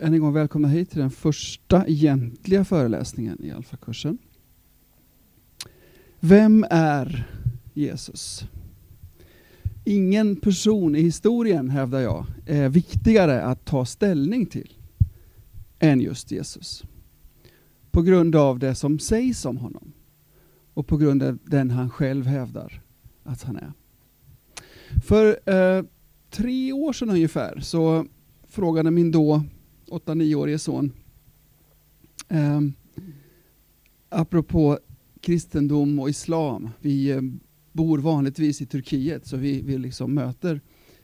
än en gång välkomna hit till den första egentliga föreläsningen i Alfa-kursen. Vem är Jesus? Ingen person i historien, hävdar jag, är viktigare att ta ställning till än just Jesus. På grund av det som sägs om honom och på grund av den han själv hävdar att han är. För eh, tre år sedan ungefär så frågade min då 8-9-årige son eh, apropå kristendom och islam. Vi eh, bor vanligtvis i Turkiet så vi, vi liksom möter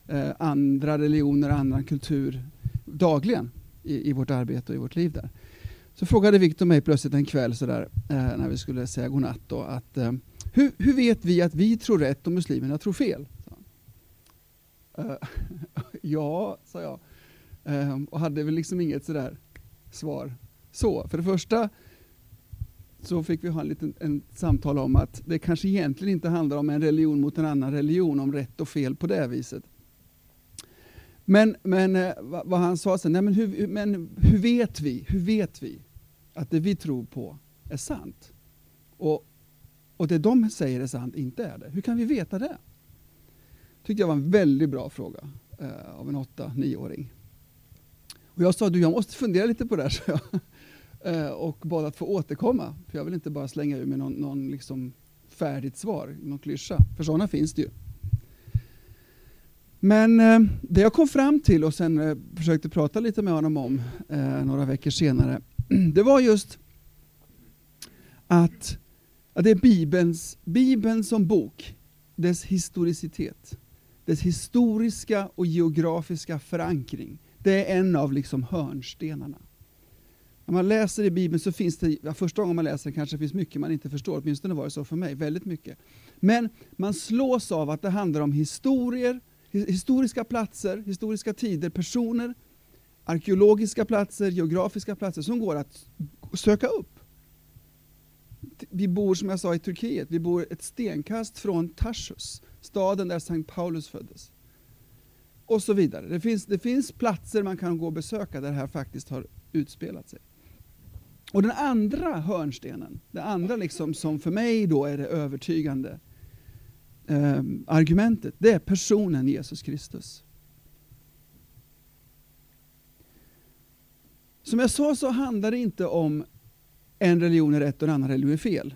eh, andra religioner, annan kultur dagligen i, i, vårt arbete och i vårt liv där. Så frågade Viktor mig plötsligt en kväll sådär, eh, när vi skulle säga godnatt då, att eh, hur, hur, vet vi att vi tror rätt och muslimerna tror fel? Uh, ja, sa jag. Uh, och hade väl liksom inget sådär svar. Så, för det första så fick vi ha en liten en samtal om att det kanske egentligen inte handlar om en religion mot en annan religion, om rätt och fel på det viset. Men, men eh, vad han sa sen, nej men hur, men hur vet vi, hur vet vi att det vi tror på är sant? Och, och det de säger är sant inte är det. Hur kan vi veta det? tyckte jag var en väldigt bra fråga eh, av en 8-9-åring. Och jag sa, du jag måste fundera lite på det här, så jag. Eh, och bad att få återkomma, för jag vill inte bara slänga ur mig någon, någon liksom färdigt svar, någon klyscha, för sådana finns det ju. Men eh, det jag kom fram till och sen eh, försökte prata lite med honom om eh, några veckor senare, det var just att, att det är Bibelns, Bibeln som bok, dess historicitet, dess historiska och geografiska förankring. Det är en av liksom hörnstenarna. När man läser i Bibeln så finns det, första gången man läser kanske finns mycket man inte förstår, åtminstone var det så för mig, väldigt mycket. Men man slås av att det handlar om historier, historiska platser, historiska tider, personer, arkeologiska platser, geografiska platser som går att söka upp. Vi bor som jag sa i Turkiet, vi bor ett stenkast från Tarsus staden där Sankt Paulus föddes. Och så vidare. Det finns, det finns platser man kan gå och besöka där det här faktiskt har utspelat sig. Och den andra hörnstenen, det andra liksom som för mig då är det övertygande eh, argumentet, det är personen Jesus Kristus. Som jag sa så handlar det inte om en religion är rätt och en annan religion är fel.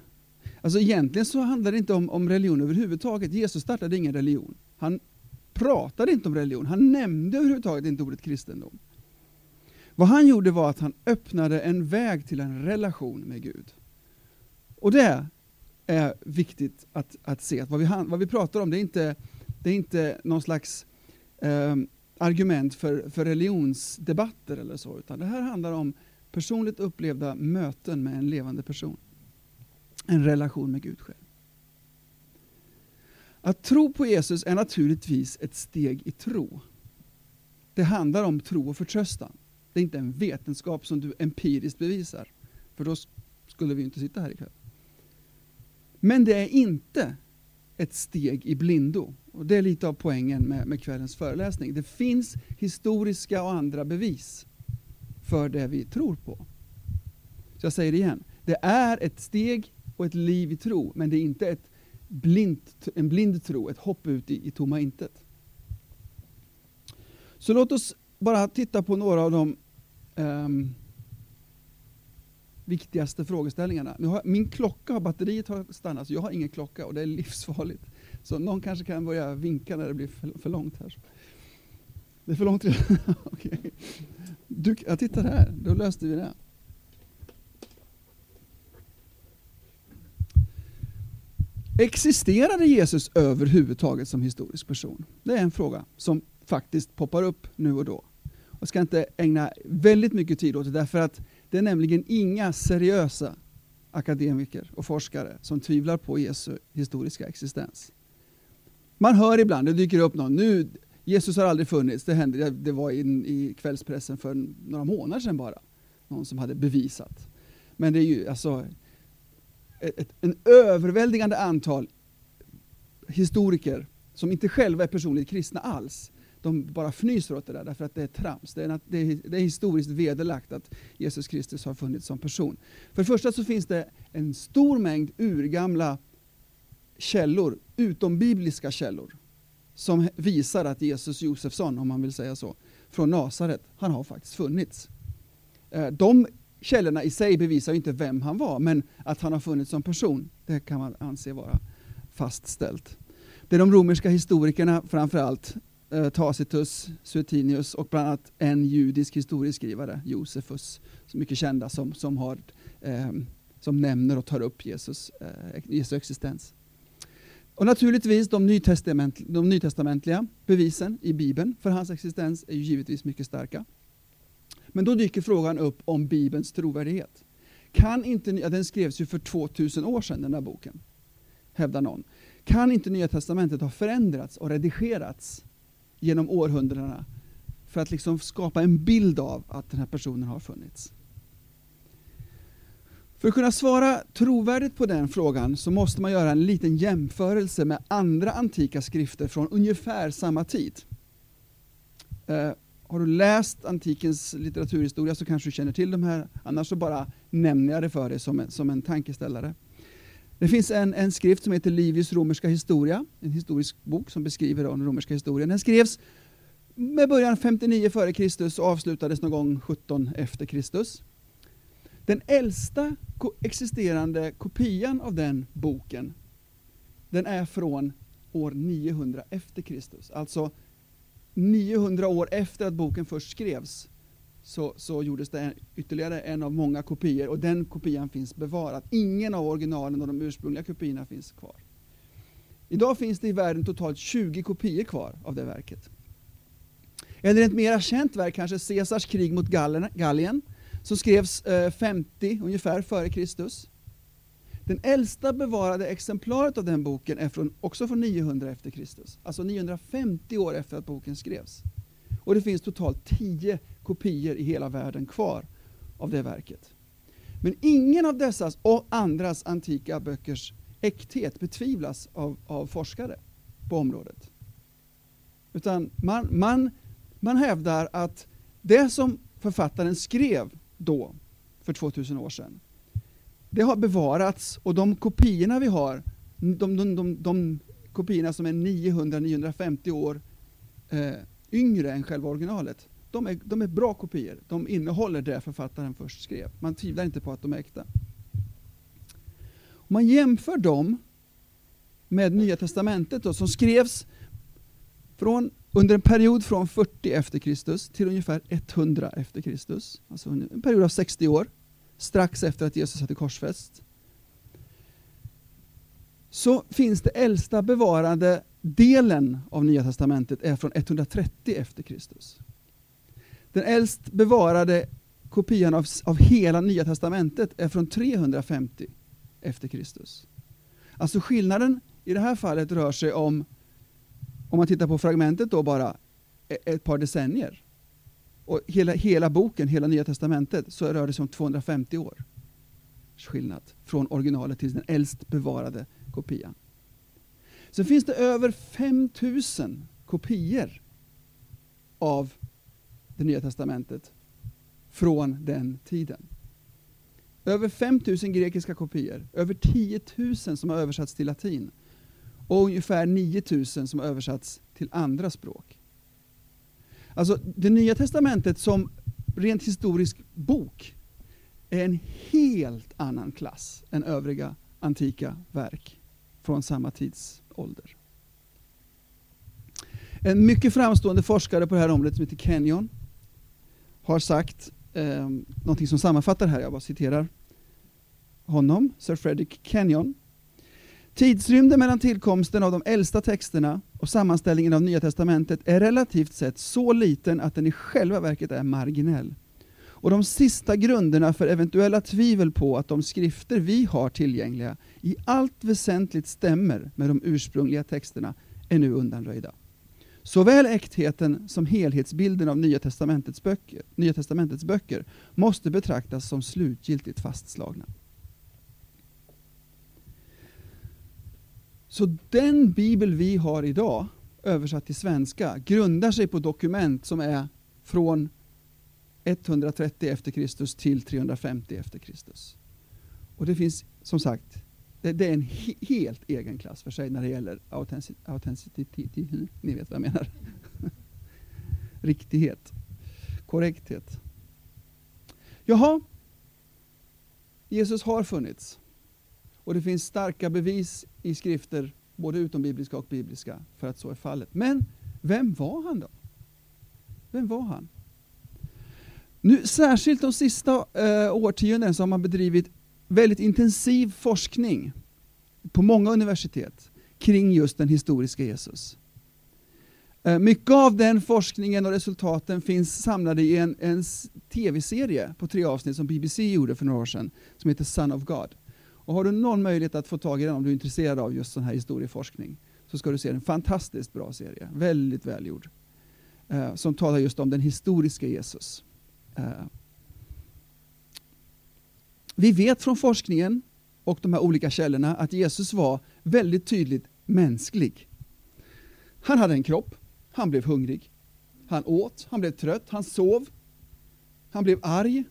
Alltså egentligen så handlar det inte om, om religion överhuvudtaget. Jesus startade ingen religion. Han pratade inte om religion. Han nämnde överhuvudtaget inte ordet kristendom. Vad han gjorde var att han öppnade en väg till en relation med Gud. Och det är viktigt att, att se. Att vad, vi, vad vi pratar om det är inte, det är inte någon slags eh, argument för, för religionsdebatter eller så, utan det här handlar om personligt upplevda möten med en levande person en relation med Gud själv. Att tro på Jesus är naturligtvis ett steg i tro. Det handlar om tro och förtröstan. Det är inte en vetenskap som du empiriskt bevisar, för då skulle vi inte sitta här ikväll. Men det är inte ett steg i blindo. Och Det är lite av poängen med, med kvällens föreläsning. Det finns historiska och andra bevis för det vi tror på. Så jag säger det igen. Det är ett steg och ett liv i tro, men det är inte ett blint, en blind tro, ett hopp ut i, i tomma intet. Så låt oss bara titta på några av de um, viktigaste frågeställningarna. Nu har, min klocka, batteriet har stannat, så jag har ingen klocka och det är livsfarligt. Så någon kanske kan börja vinka när det blir för, för långt här. Det är för långt redan? okay. du, jag tittar här, då löste vi det. Existerade Jesus överhuvudtaget som historisk person? Det är en fråga som faktiskt poppar upp nu och då. Jag ska inte ägna väldigt mycket tid åt det därför att det är nämligen inga seriösa akademiker och forskare som tvivlar på Jesu historiska existens. Man hör ibland, det dyker upp någon, nu, Jesus har aldrig funnits, det, hände, det var in, i kvällspressen för några månader sedan bara. Någon som hade bevisat. Men det är ju alltså ett, en överväldigande antal historiker som inte själva är personligt kristna alls, de bara fnyser åt det där därför att det är trams. Det är, det är, det är historiskt vederlagt att Jesus Kristus har funnits som person. För det första så finns det en stor mängd urgamla källor, utombibliska källor, som visar att Jesus Josefsson, om man vill säga så, från Nasaret, han har faktiskt funnits. Eh, de källorna i sig bevisar inte vem han var, men att han har funnits som person, det kan man anse vara fastställt. Det är de romerska historikerna, framförallt eh, Tacitus, Suetinius och bland annat en judisk historieskrivare, Josefus, som mycket kända, som, som, har, eh, som nämner och tar upp Jesus, eh, Jesu existens. Och naturligtvis de, nytestament, de nytestamentliga bevisen i Bibeln för hans existens är ju givetvis mycket starka. Men då dyker frågan upp om Bibelns trovärdighet. Kan inte, ja, den skrevs ju för 2000 år sedan den där boken, hävdar någon. Kan inte Nya Testamentet ha förändrats och redigerats genom århundradena för att liksom skapa en bild av att den här personen har funnits? För att kunna svara trovärdigt på den frågan så måste man göra en liten jämförelse med andra antika skrifter från ungefär samma tid. Eh, har du läst antikens litteraturhistoria så kanske du känner till de här, annars så bara nämner jag det för dig som en, som en tankeställare. Det finns en, en skrift som heter Livius romerska historia, en historisk bok som beskriver den romerska historien. Den skrevs med början 59 f.Kr. och avslutades någon gång 17 efter Kristus. Den äldsta existerande kopian av den boken, den är från år 900 efter Kristus. Alltså 900 år efter att boken först skrevs så, så gjordes det en, ytterligare en av många kopior och den kopian finns bevarad. Ingen av originalen och de ursprungliga kopiorna finns kvar. Idag finns det i världen totalt 20 kopior kvar av det verket. Eller ett mera känt verk, kanske Caesars krig mot Gallien, som skrevs eh, 50 ungefär före Kristus. Den äldsta bevarade exemplaret av den boken är från, också från 900 efter Kristus, alltså 950 år efter att boken skrevs. Och det finns totalt 10 kopior i hela världen kvar av det verket. Men ingen av dessas och andras antika böckers äkthet betvivlas av, av forskare på området. Utan man, man, man hävdar att det som författaren skrev då, för 2000 år sedan, det har bevarats och de kopiorna vi har, de, de, de, de kopiorna som är 900-950 år eh, yngre än själva originalet, de är, de är bra kopior. De innehåller det författaren först skrev. Man tvivlar inte på att de är äkta. Om man jämför dem med Nya Testamentet då, som skrevs från, under en period från 40 efter Kristus till ungefär 100 efter Kristus. Alltså en period av 60 år, strax efter att Jesus hade korsfäst. Så finns det äldsta bevarade delen av Nya Testamentet är från 130 efter Kristus. Den äldst bevarade kopian av, av hela Nya Testamentet är från 350 efter Kristus. Alltså skillnaden i det här fallet rör sig om, om man tittar på fragmentet då bara, e, ett par decennier. Och hela, hela boken, hela Nya Testamentet, så rör det sig om 250 år skillnad från originalet till den äldst bevarade kopian. Sen finns det över 5000 kopior av det Nya Testamentet från den tiden. Över 5000 grekiska kopior, över 10 000 som har översatts till latin och ungefär 9000 som har översatts till andra språk. Alltså det Nya Testamentet som rent historisk bok är en helt annan klass än övriga antika verk från samma tidsålder. En mycket framstående forskare på det här området som heter Kenyon har sagt eh, någonting som sammanfattar här, jag bara citerar honom, Sir Frederick Kenyon. Tidsrymden mellan tillkomsten av de äldsta texterna och sammanställningen av Nya Testamentet är relativt sett så liten att den i själva verket är marginell. Och de sista grunderna för eventuella tvivel på att de skrifter vi har tillgängliga i allt väsentligt stämmer med de ursprungliga texterna är nu undanröjda. Såväl äktheten som helhetsbilden av Nya Testamentets böcker, Nya Testamentets böcker måste betraktas som slutgiltigt fastslagna. Så den bibel vi har idag, översatt till svenska, grundar sig på dokument som är från 130 efter Kristus till 350 efter Kristus. Och det finns som sagt, det, det är en he, helt egen klass för sig när det gäller autenticitet. Ni vet vad jag menar. Riktighet, korrekthet. Jaha, Jesus har funnits. Och det finns starka bevis i skrifter, både utombibliska och bibliska, för att så är fallet. Men vem var han då? Vem var han? Nu, särskilt de sista eh, årtiondena så har man bedrivit väldigt intensiv forskning på många universitet kring just den historiska Jesus. Eh, mycket av den forskningen och resultaten finns samlade i en, en tv-serie på tre avsnitt som BBC gjorde för några år sedan, som heter Son of God. Och har du någon möjlighet att få tag i den om du är intresserad av just sån här historieforskning, så ska du se en fantastiskt bra serie, väldigt välgjord, eh, som talar just om den historiska Jesus. Eh, vi vet från forskningen och de här olika källorna att Jesus var väldigt tydligt mänsklig. Han hade en kropp, han blev hungrig, han åt, han blev trött, han sov, han blev arg,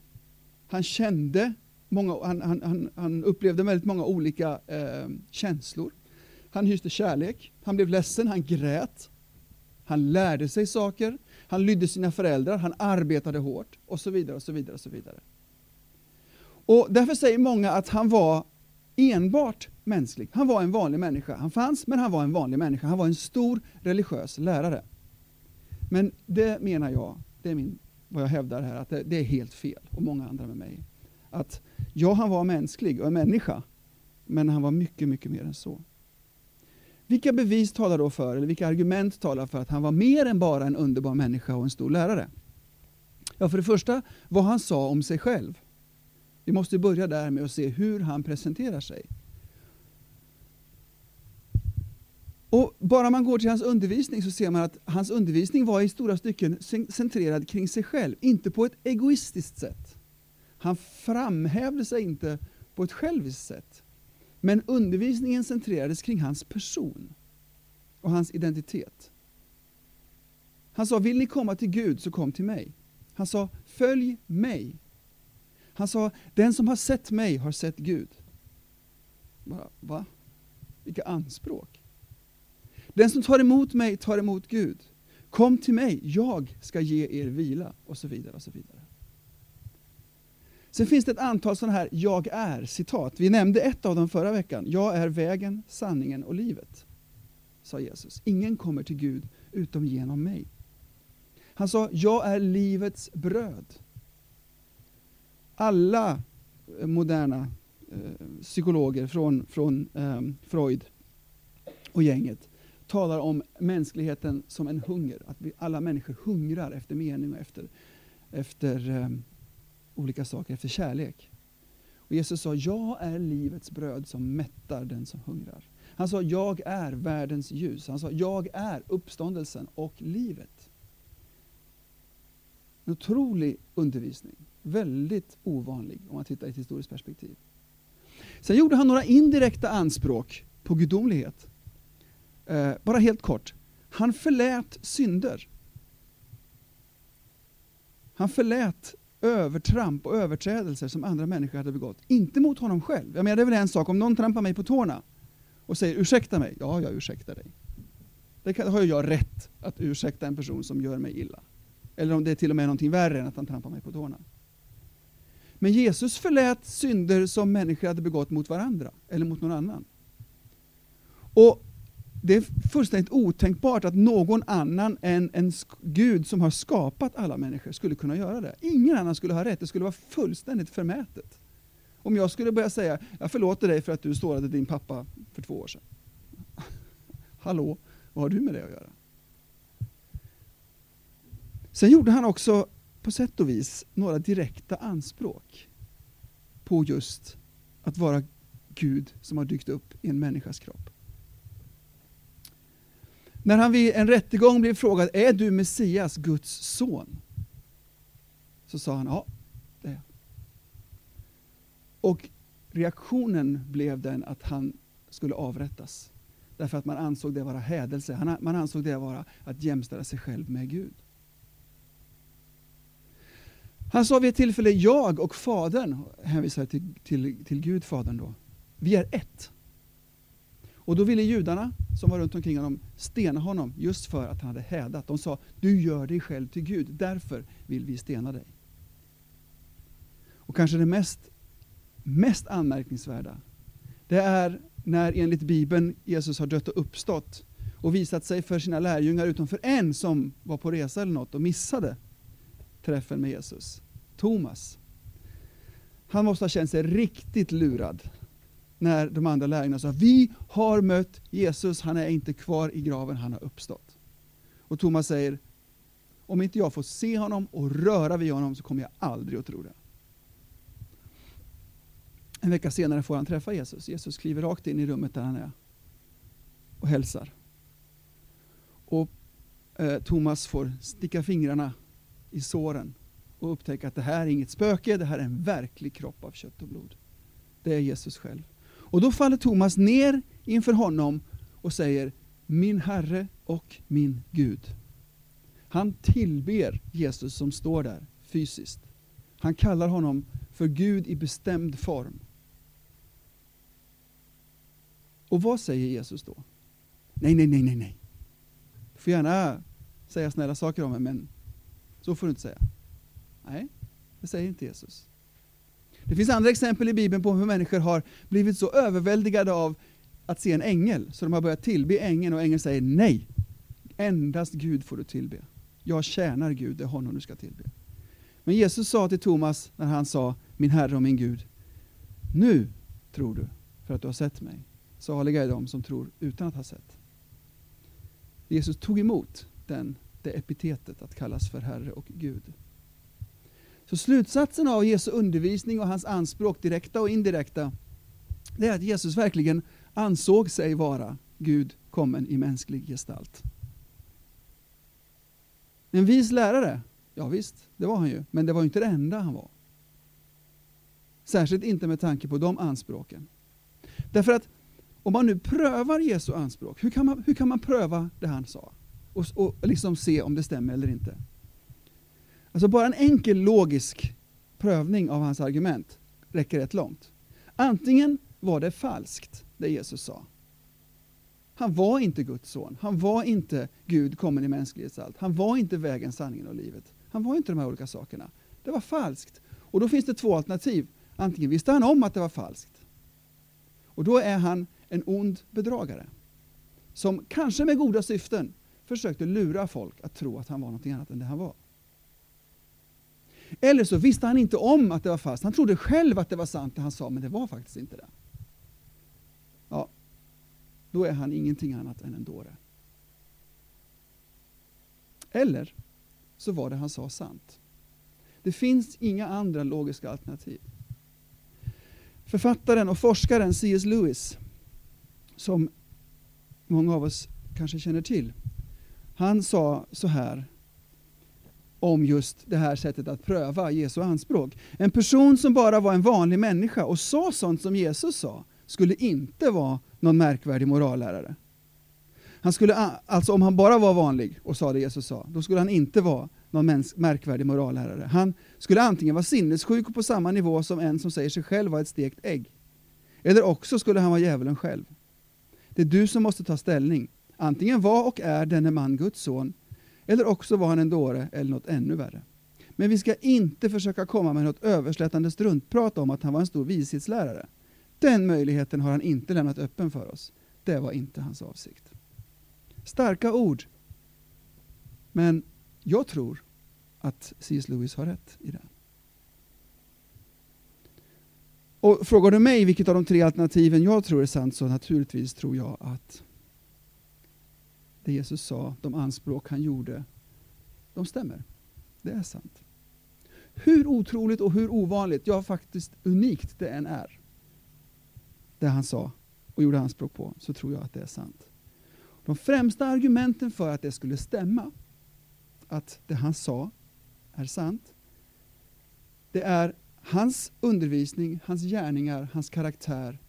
han kände, många, han, han, han upplevde väldigt många olika eh, känslor. Han hyste kärlek, han blev ledsen, han grät, han lärde sig saker, han lydde sina föräldrar, han arbetade hårt och så vidare. och så vidare och så vidare. Och Därför säger många att han var enbart mänsklig. Han var en vanlig människa. Han fanns, men han var en vanlig människa. Han var en stor religiös lärare. Men det menar jag, det är min, vad jag hävdar här, att det, det är helt fel, och många andra med mig. Att ja, han var mänsklig och en människa, men han var mycket, mycket mer än så. Vilka bevis talar då för, eller vilka argument talar för att han var mer än bara en underbar människa och en stor lärare? Ja, för det första, vad han sa om sig själv. Vi måste börja där med att se hur han presenterar sig. Och Bara man går till hans undervisning så ser man att hans undervisning var i stora stycken centrerad kring sig själv, inte på ett egoistiskt sätt. Han framhävde sig inte på ett själviskt sätt. Men undervisningen centrerades kring hans person och hans identitet. Han sa, vill ni komma till Gud så kom till mig. Han sa, följ mig. Han sa, den som har sett mig har sett Gud. Va? Va? Vilka anspråk. Den som tar emot mig tar emot Gud. Kom till mig, jag ska ge er vila. Och så vidare. och så vidare. Sen finns det ett antal sådana här jag är citat. Vi nämnde ett av dem förra veckan. Jag är vägen, sanningen och livet, sa Jesus. Ingen kommer till Gud utom genom mig. Han sa, jag är livets bröd. Alla eh, moderna eh, psykologer från, från eh, Freud och gänget talar om mänskligheten som en hunger. Att vi, alla människor hungrar efter mening och efter, efter eh, olika saker, efter kärlek. Och Jesus sa, jag är livets bröd som mättar den som hungrar. Han sa, jag är världens ljus. Han sa, jag är uppståndelsen och livet. En otrolig undervisning. Väldigt ovanlig om man tittar i ett historiskt perspektiv. Sen gjorde han några indirekta anspråk på gudomlighet. Eh, bara helt kort. Han förlät synder. Han förlät övertramp och överträdelser som andra människor hade begått. Inte mot honom själv. Jag menar, det är väl en sak om någon trampar mig på tårna och säger ursäkta mig. Ja, jag ursäktar dig. Det kan, har jag rätt att ursäkta en person som gör mig illa. Eller om det är till och med någonting värre än att han trampar mig på tårna. Men Jesus förlät synder som människor hade begått mot varandra eller mot någon annan. Och det är fullständigt otänkbart att någon annan än en Gud som har skapat alla människor skulle kunna göra det. Ingen annan skulle ha rätt, det skulle vara fullständigt förmätet. Om jag skulle börja säga, jag förlåter dig för att du sårade din pappa för två år sedan. Hallå, vad har du med det att göra? Sen gjorde han också på sätt och vis några direkta anspråk på just att vara Gud som har dykt upp i en människas kropp. När han vid en rättegång blev frågad, är du Messias, Guds son? Så sa han, ja, det är jag. Och reaktionen blev den att han skulle avrättas. Därför att man ansåg det vara hädelse. Man ansåg det vara att jämställa sig själv med Gud. Han sa vid ett tillfälle, jag och Fadern, hänvisar till, till, till Gud Fadern då, vi är ett. Och då ville judarna som var runt omkring honom stena honom just för att han hade hädat. De sa, du gör dig själv till Gud, därför vill vi stena dig. Och kanske det mest, mest anmärkningsvärda, det är när enligt Bibeln Jesus har dött och uppstått och visat sig för sina lärjungar utom för en som var på resa eller något och missade träffen med Jesus. Thomas. Han måste ha känt sig riktigt lurad när de andra lärjungarna sa vi har mött Jesus, han är inte kvar i graven, han har uppstått. Och Thomas säger, om inte jag får se honom och röra vid honom så kommer jag aldrig att tro det. En vecka senare får han träffa Jesus. Jesus kliver rakt in i rummet där han är och hälsar. Och eh, Thomas får sticka fingrarna i såren och upptäcka att det här är inget spöke, det här är en verklig kropp av kött och blod. Det är Jesus själv. Och då faller Thomas ner inför honom och säger Min Herre och min Gud. Han tillber Jesus som står där fysiskt. Han kallar honom för Gud i bestämd form. Och vad säger Jesus då? Nej, nej, nej, nej, nej. Du får gärna säga snälla saker om mig, men så får du inte säga. Nej, det säger inte Jesus. Det finns andra exempel i Bibeln på hur människor har blivit så överväldigade av att se en ängel, så de har börjat tillbe ängeln och ängeln säger nej. Endast Gud får du tillbe. Jag tjänar Gud, det är honom du ska tillbe. Men Jesus sa till Thomas när han sa, min Herre och min Gud, nu tror du för att du har sett mig. Saliga är de som tror utan att ha sett. Jesus tog emot den, det epitetet att kallas för Herre och Gud. Så slutsatsen av Jesu undervisning och hans anspråk, direkta och indirekta, det är att Jesus verkligen ansåg sig vara Gud kommen i mänsklig gestalt. En vis lärare, ja visst, det var han ju, men det var inte det enda han var. Särskilt inte med tanke på de anspråken. Därför att om man nu prövar Jesu anspråk, hur kan man, hur kan man pröva det han sa? Och, och liksom se om det stämmer eller inte. Alltså bara en enkel logisk prövning av hans argument räcker rätt långt. Antingen var det falskt, det Jesus sa. Han var inte Guds son. Han var inte Gud kommen i mänsklig gestalt. Han var inte vägen, sanningen och livet. Han var inte de här olika sakerna. Det var falskt. Och då finns det två alternativ. Antingen visste han om att det var falskt. Och då är han en ond bedragare. Som kanske med goda syften försökte lura folk att tro att han var något annat än det han var. Eller så visste han inte om att det var falskt. Han trodde själv att det var sant det han sa, men det var faktiskt inte det. Ja, då är han ingenting annat än en dåre. Eller så var det han sa sant. Det finns inga andra logiska alternativ. Författaren och forskaren C.S. Lewis, som många av oss kanske känner till, han sa så här om just det här sättet att pröva Jesu anspråk. En person som bara var en vanlig människa och sa sånt som Jesus sa, skulle inte vara någon märkvärdig morallärare. Han skulle, alltså om han bara var vanlig och sa det Jesus sa, då skulle han inte vara någon märkvärdig morallärare. Han skulle antingen vara sinnessjuk och på samma nivå som en som säger sig själv vara ett stekt ägg. Eller också skulle han vara djävulen själv. Det är du som måste ta ställning. Antingen var och är denne man Guds son, eller också var han en dåre eller något ännu värre. Men vi ska inte försöka komma med något överslätande struntprat om att han var en stor vishetslärare. Den möjligheten har han inte lämnat öppen för oss. Det var inte hans avsikt. Starka ord. Men jag tror att C.S. Lewis har rätt i det. Och Frågar du mig vilket av de tre alternativen jag tror är sant så naturligtvis tror jag att det Jesus sa, de anspråk han gjorde, de stämmer. Det är sant. Hur otroligt och hur ovanligt, ja faktiskt unikt det än är, det han sa och gjorde anspråk på, så tror jag att det är sant. De främsta argumenten för att det skulle stämma, att det han sa är sant, det är hans undervisning, hans gärningar, hans karaktär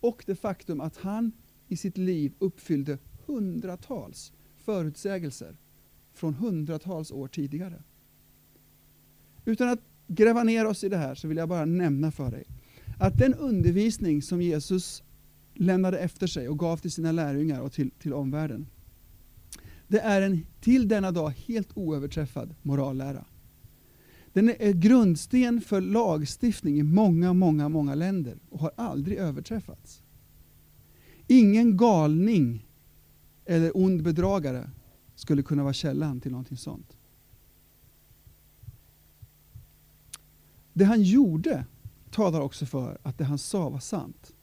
och det faktum att han i sitt liv uppfyllde hundratals förutsägelser från hundratals år tidigare. Utan att gräva ner oss i det här så vill jag bara nämna för dig att den undervisning som Jesus lämnade efter sig och gav till sina lärjungar och till, till omvärlden, det är en till denna dag helt oöverträffad morallära. Den är grundsten för lagstiftning i många, många, många länder och har aldrig överträffats. Ingen galning eller ond bedragare skulle kunna vara källan till någonting sånt. Det han gjorde talar också för att det han sa var sant.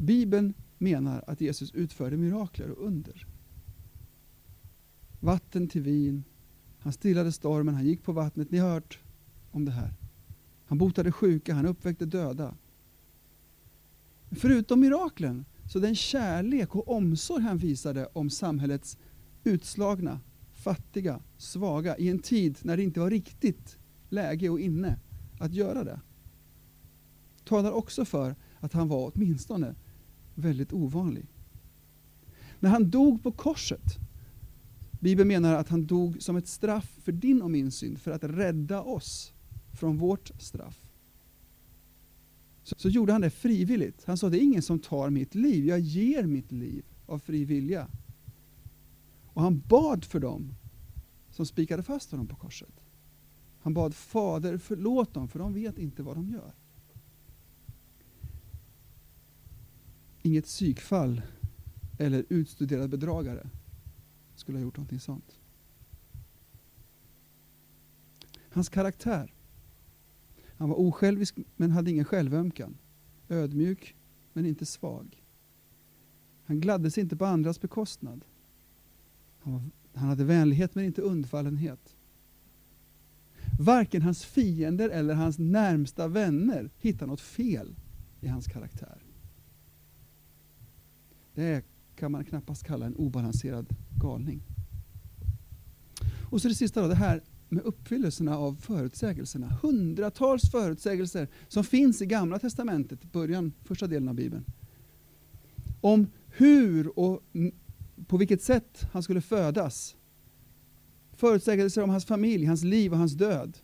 Bibeln menar att Jesus utförde mirakler och under. Vatten till vin, han stillade stormen, han gick på vattnet. Ni har hört om det här. Han botade sjuka, han uppväckte döda. Förutom miraklen, så den kärlek och omsorg han visade om samhällets utslagna, fattiga, svaga i en tid när det inte var riktigt läge och inne att göra det. Talar också för att han var åtminstone väldigt ovanlig. När han dog på korset, Bibeln menar att han dog som ett straff för din och min synd, för att rädda oss från vårt straff. Så, så gjorde han det frivilligt. Han sa, det är ingen som tar mitt liv, jag ger mitt liv av fri vilja. Och han bad för dem som spikade fast honom på korset. Han bad Fader förlåt dem, för de vet inte vad de gör. Inget psykfall eller utstuderad bedragare skulle ha gjort någonting sånt. Hans karaktär. Han var osjälvisk men hade ingen självömkan. Ödmjuk men inte svag. Han gladde sig inte på andras bekostnad. Han, var, han hade vänlighet men inte undfallenhet. Varken hans fiender eller hans närmsta vänner hittar något fel i hans karaktär. Det kan man knappast kalla en obalanserad galning. Och så det sista då, det här med uppfyllelserna av förutsägelserna. Hundratals förutsägelser som finns i Gamla Testamentet, början, första delen av Bibeln. Om hur och på vilket sätt han skulle födas. Förutsägelser om hans familj, hans liv och hans död.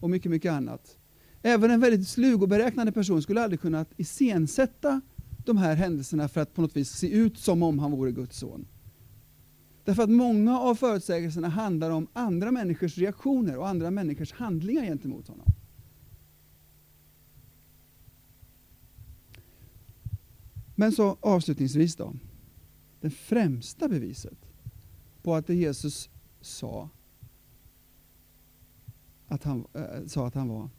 Och mycket, mycket annat. Även en väldigt slug och beräknande person skulle aldrig kunna iscensätta de här händelserna för att på något vis se ut som om han vore Guds son. Därför att många av förutsägelserna handlar om andra människors reaktioner och andra människors handlingar gentemot honom. Men så avslutningsvis då. Det främsta beviset på att det Jesus sa att han, äh, sa att han var,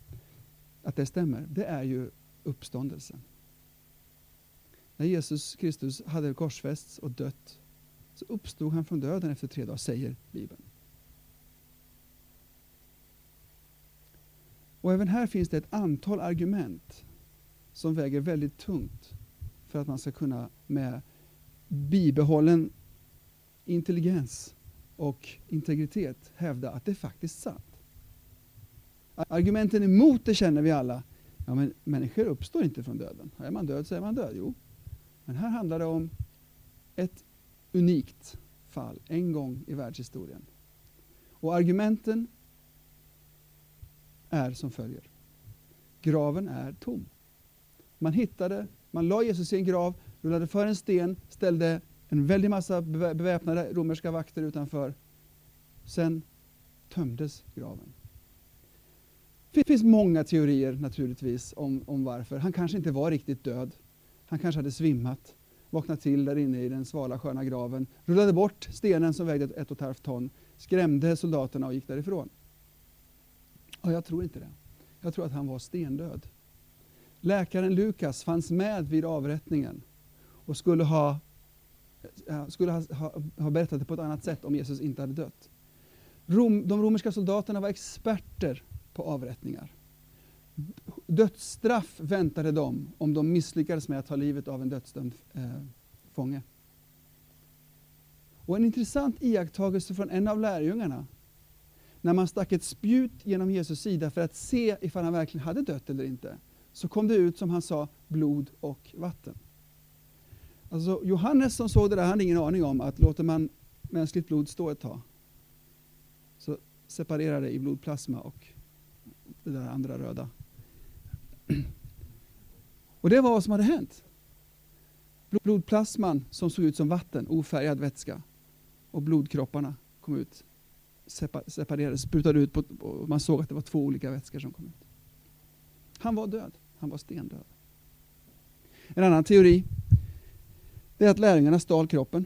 att det stämmer, det är ju uppståndelsen. När Jesus Kristus hade korsfästs och dött så uppstod han från döden efter tre dagar, säger Bibeln. Och även här finns det ett antal argument som väger väldigt tungt för att man ska kunna med bibehållen intelligens och integritet hävda att det är faktiskt sant. Argumenten emot det känner vi alla. Ja, men människor uppstår inte från döden. Är man död så är man död. Jo, men här handlar det om ett unikt fall, en gång i världshistorien. Och argumenten är som följer. Graven är tom. Man hittade, man la Jesus i en grav, rullade för en sten, ställde en väldig massa beväpnade romerska vakter utanför. Sen tömdes graven. Det finns många teorier naturligtvis om, om varför. Han kanske inte var riktigt död. Han kanske hade svimmat, Vaknade till där inne i den svala sköna graven, rullade bort stenen som vägde ett och ett halvt ton, skrämde soldaterna och gick därifrån. Och jag tror inte det. Jag tror att han var stendöd. Läkaren Lukas fanns med vid avrättningen och skulle ha, skulle ha, ha, ha berättat det på ett annat sätt om Jesus inte hade dött. Rom, de romerska soldaterna var experter på avrättningar. Dödsstraff väntade dem om de misslyckades med att ta livet av en dödsdömd eh, fånge. Och en intressant iakttagelse från en av lärjungarna, när man stack ett spjut genom Jesus sida för att se ifall han verkligen hade dött eller inte, så kom det ut, som han sa, blod och vatten. Alltså Johannes som såg det där, han hade ingen aning om att låter man mänskligt blod stå ett tag, så separerar det i blodplasma och det där andra röda. Och det var vad som hade hänt. Blodplasman som såg ut som vatten, ofärgad vätska, och blodkropparna kom ut, separerades, sprutade ut, på, och man såg att det var två olika vätskor som kom ut. Han var död, han var stendöd. En annan teori är att lärjungarna stal kroppen,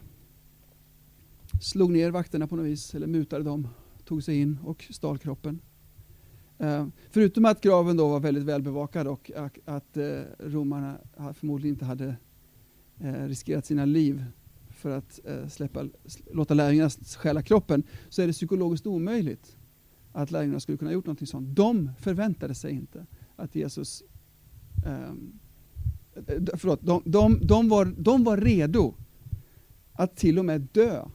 slog ner vakterna på något vis, eller mutade dem, tog sig in och stal kroppen. Eh, förutom att graven då var väldigt välbevakad och att, eh, romarna förmodligen inte hade eh, riskerat sina liv för att släppa, låta lärjungarna stjäla kroppen, så är det psykologiskt omöjligt att lärjungarna skulle kunna ha gjort något sånt. De förväntade sig inte att Jesus... Ehm, förlåt, de, de, de, var, de var redo att till och med dö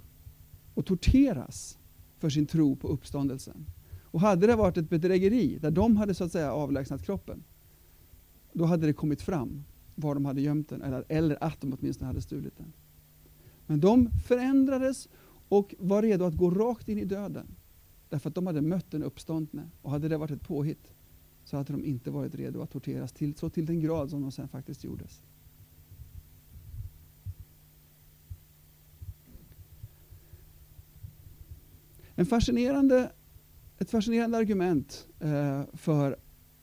och torteras för sin tro på uppståndelsen. Och hade det varit ett bedrägeri där de hade så att säga avlägsnat kroppen, då hade det kommit fram var de hade gömt den, eller, eller att de åtminstone hade stulit den. Men de förändrades och var redo att gå rakt in i döden. Därför att de hade mött den uppståndne. Och hade det varit ett påhitt så hade de inte varit redo att torteras till, så till den grad som de sen faktiskt gjordes. En fascinerande ett fascinerande argument eh, för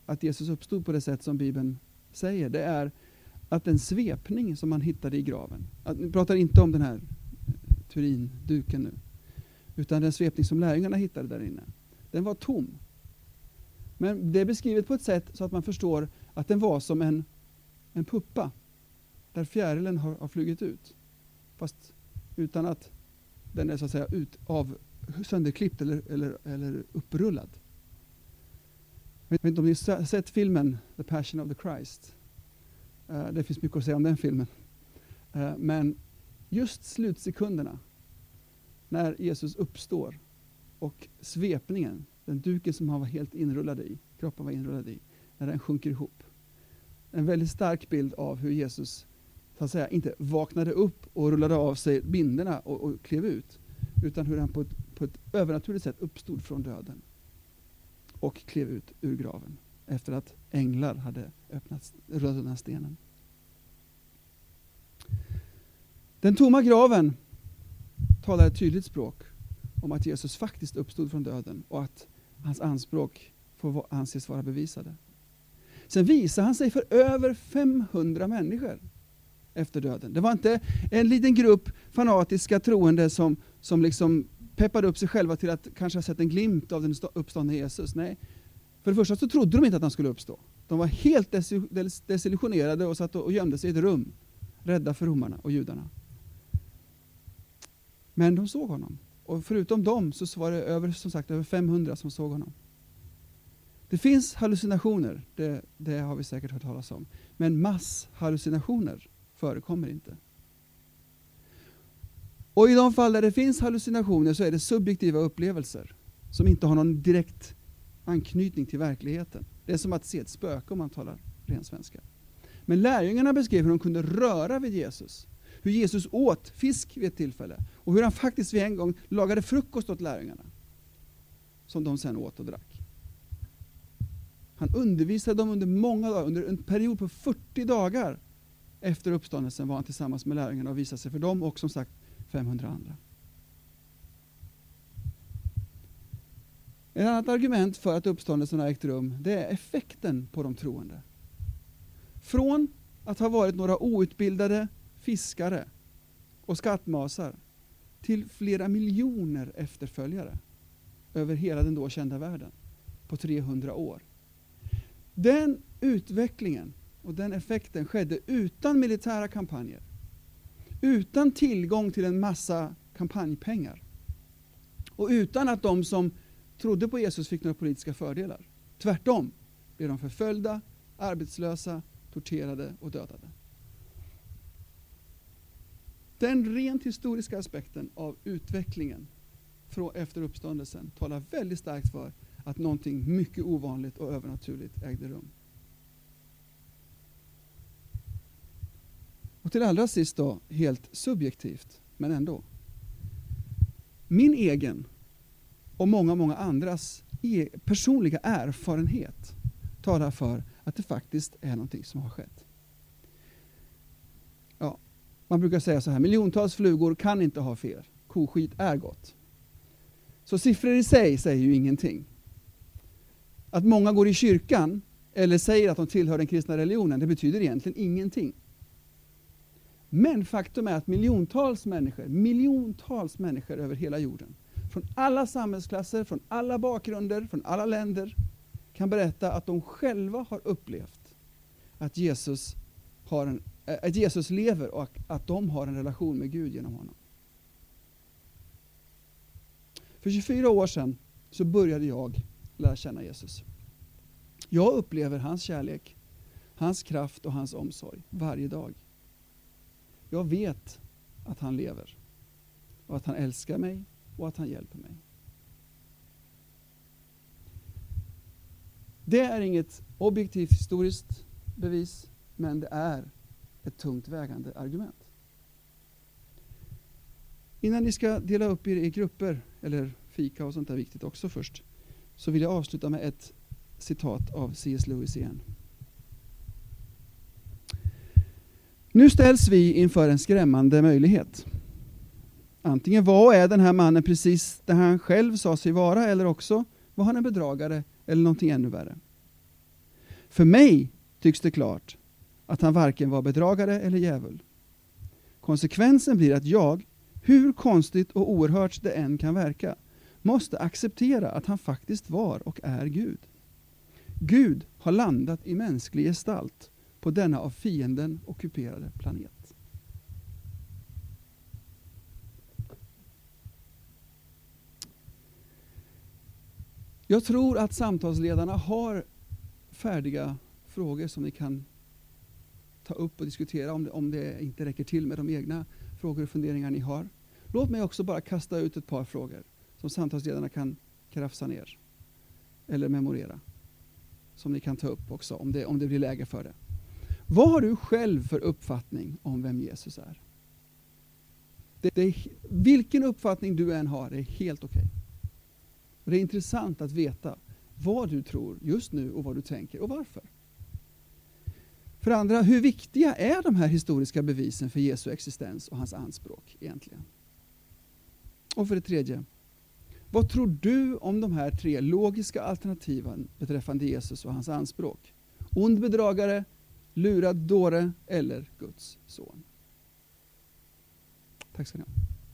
att Jesus uppstod på det sätt som Bibeln säger, det är att den svepning som man hittade i graven, att, vi pratar inte om den här eh, Turinduken nu, utan den svepning som lärjungarna hittade där inne, den var tom. Men det är beskrivet på ett sätt så att man förstår att den var som en, en puppa, där fjärilen har, har flugit ut. Fast utan att den är så att säga ut, av, sönderklippt eller, eller, eller upprullad. Jag vet inte om ni har sett filmen The Passion of the Christ. Uh, det finns mycket att säga om den filmen. Uh, men just slutsekunderna när Jesus uppstår och svepningen, den duken som han var helt inrullad i, kroppen var inrullad i, när den sjunker ihop. En väldigt stark bild av hur Jesus så att säga, inte vaknade upp och rullade av sig binderna och, och klev ut, utan hur han på ett på ett övernaturligt sätt uppstod från döden och klev ut ur graven efter att änglar hade öppnat, rullat undan stenen. Den tomma graven talar ett tydligt språk om att Jesus faktiskt uppstod från döden och att hans anspråk får anses vara bevisade. Sen visade han sig för över 500 människor efter döden. Det var inte en liten grupp fanatiska troende som, som liksom peppade upp sig själva till att kanske ha sett en glimt av den uppståndne Jesus. Nej, för det första så trodde de inte att han skulle uppstå. De var helt desillusionerade och satt och gömde sig i ett rum, rädda för romarna och judarna. Men de såg honom. Och förutom dem så var det över, som sagt, över 500 som såg honom. Det finns hallucinationer, det, det har vi säkert hört talas om. Men masshallucinationer förekommer inte. Och i de fall där det finns hallucinationer så är det subjektiva upplevelser som inte har någon direkt anknytning till verkligheten. Det är som att se ett spöke om man talar ren svenska. Men lärjungarna beskrev hur de kunde röra vid Jesus. Hur Jesus åt fisk vid ett tillfälle och hur han faktiskt vid en gång lagade frukost åt lärjungarna. Som de sen åt och drack. Han undervisade dem under många dagar, under en period på 40 dagar efter uppståndelsen var han tillsammans med lärjungarna och visade sig för dem och som sagt 500 andra. Ett annat argument för att uppståndelsen har ägt rum, det är effekten på de troende. Från att ha varit några outbildade fiskare och skattmasar till flera miljoner efterföljare över hela den då kända världen på 300 år. Den utvecklingen och den effekten skedde utan militära kampanjer utan tillgång till en massa kampanjpengar. Och utan att de som trodde på Jesus fick några politiska fördelar. Tvärtom blev de förföljda, arbetslösa, torterade och dödade. Den rent historiska aspekten av utvecklingen efter uppståndelsen talar väldigt starkt för att någonting mycket ovanligt och övernaturligt ägde rum. Och till allra sist då, helt subjektivt, men ändå. Min egen och många, många andras e- personliga erfarenhet talar för att det faktiskt är någonting som har skett. Ja, man brukar säga så här, miljontals flugor kan inte ha fel. Koskit är gott. Så siffror i sig säger ju ingenting. Att många går i kyrkan eller säger att de tillhör den kristna religionen, det betyder egentligen ingenting. Men faktum är att miljontals människor, miljontals människor över hela jorden, från alla samhällsklasser, från alla bakgrunder, från alla länder, kan berätta att de själva har upplevt att Jesus, har en, eh, att Jesus lever och att de har en relation med Gud genom honom. För 24 år sedan så började jag lära känna Jesus. Jag upplever hans kärlek, hans kraft och hans omsorg varje dag. Jag vet att han lever och att han älskar mig och att han hjälper mig. Det är inget objektivt historiskt bevis, men det är ett tungt vägande argument. Innan ni ska dela upp er i grupper, eller fika och sånt där viktigt också först, så vill jag avsluta med ett citat av C.S. Lewis igen. Nu ställs vi inför en skrämmande möjlighet. Antingen var och är den här mannen precis det han själv sa sig vara eller också var han en bedragare eller någonting ännu värre. För mig tycks det klart att han varken var bedragare eller djävul. Konsekvensen blir att jag, hur konstigt och oerhört det än kan verka, måste acceptera att han faktiskt var och är Gud. Gud har landat i mänsklig gestalt på denna av fienden ockuperade planet. Jag tror att samtalsledarna har färdiga frågor som ni kan ta upp och diskutera om det, om det inte räcker till med de egna frågor och funderingar ni har. Låt mig också bara kasta ut ett par frågor som samtalsledarna kan krafsa ner eller memorera. Som ni kan ta upp också om det, om det blir läge för det. Vad har du själv för uppfattning om vem Jesus är? Det, det vilken uppfattning du än har är helt okej. Okay. Det är intressant att veta vad du tror just nu och vad du tänker och varför. För andra, hur viktiga är de här historiska bevisen för Jesu existens och hans anspråk egentligen? Och för det tredje, vad tror du om de här tre logiska alternativen beträffande Jesus och hans anspråk? Ond bedragare, lurad dåre eller Guds son? Tack ska ni ha.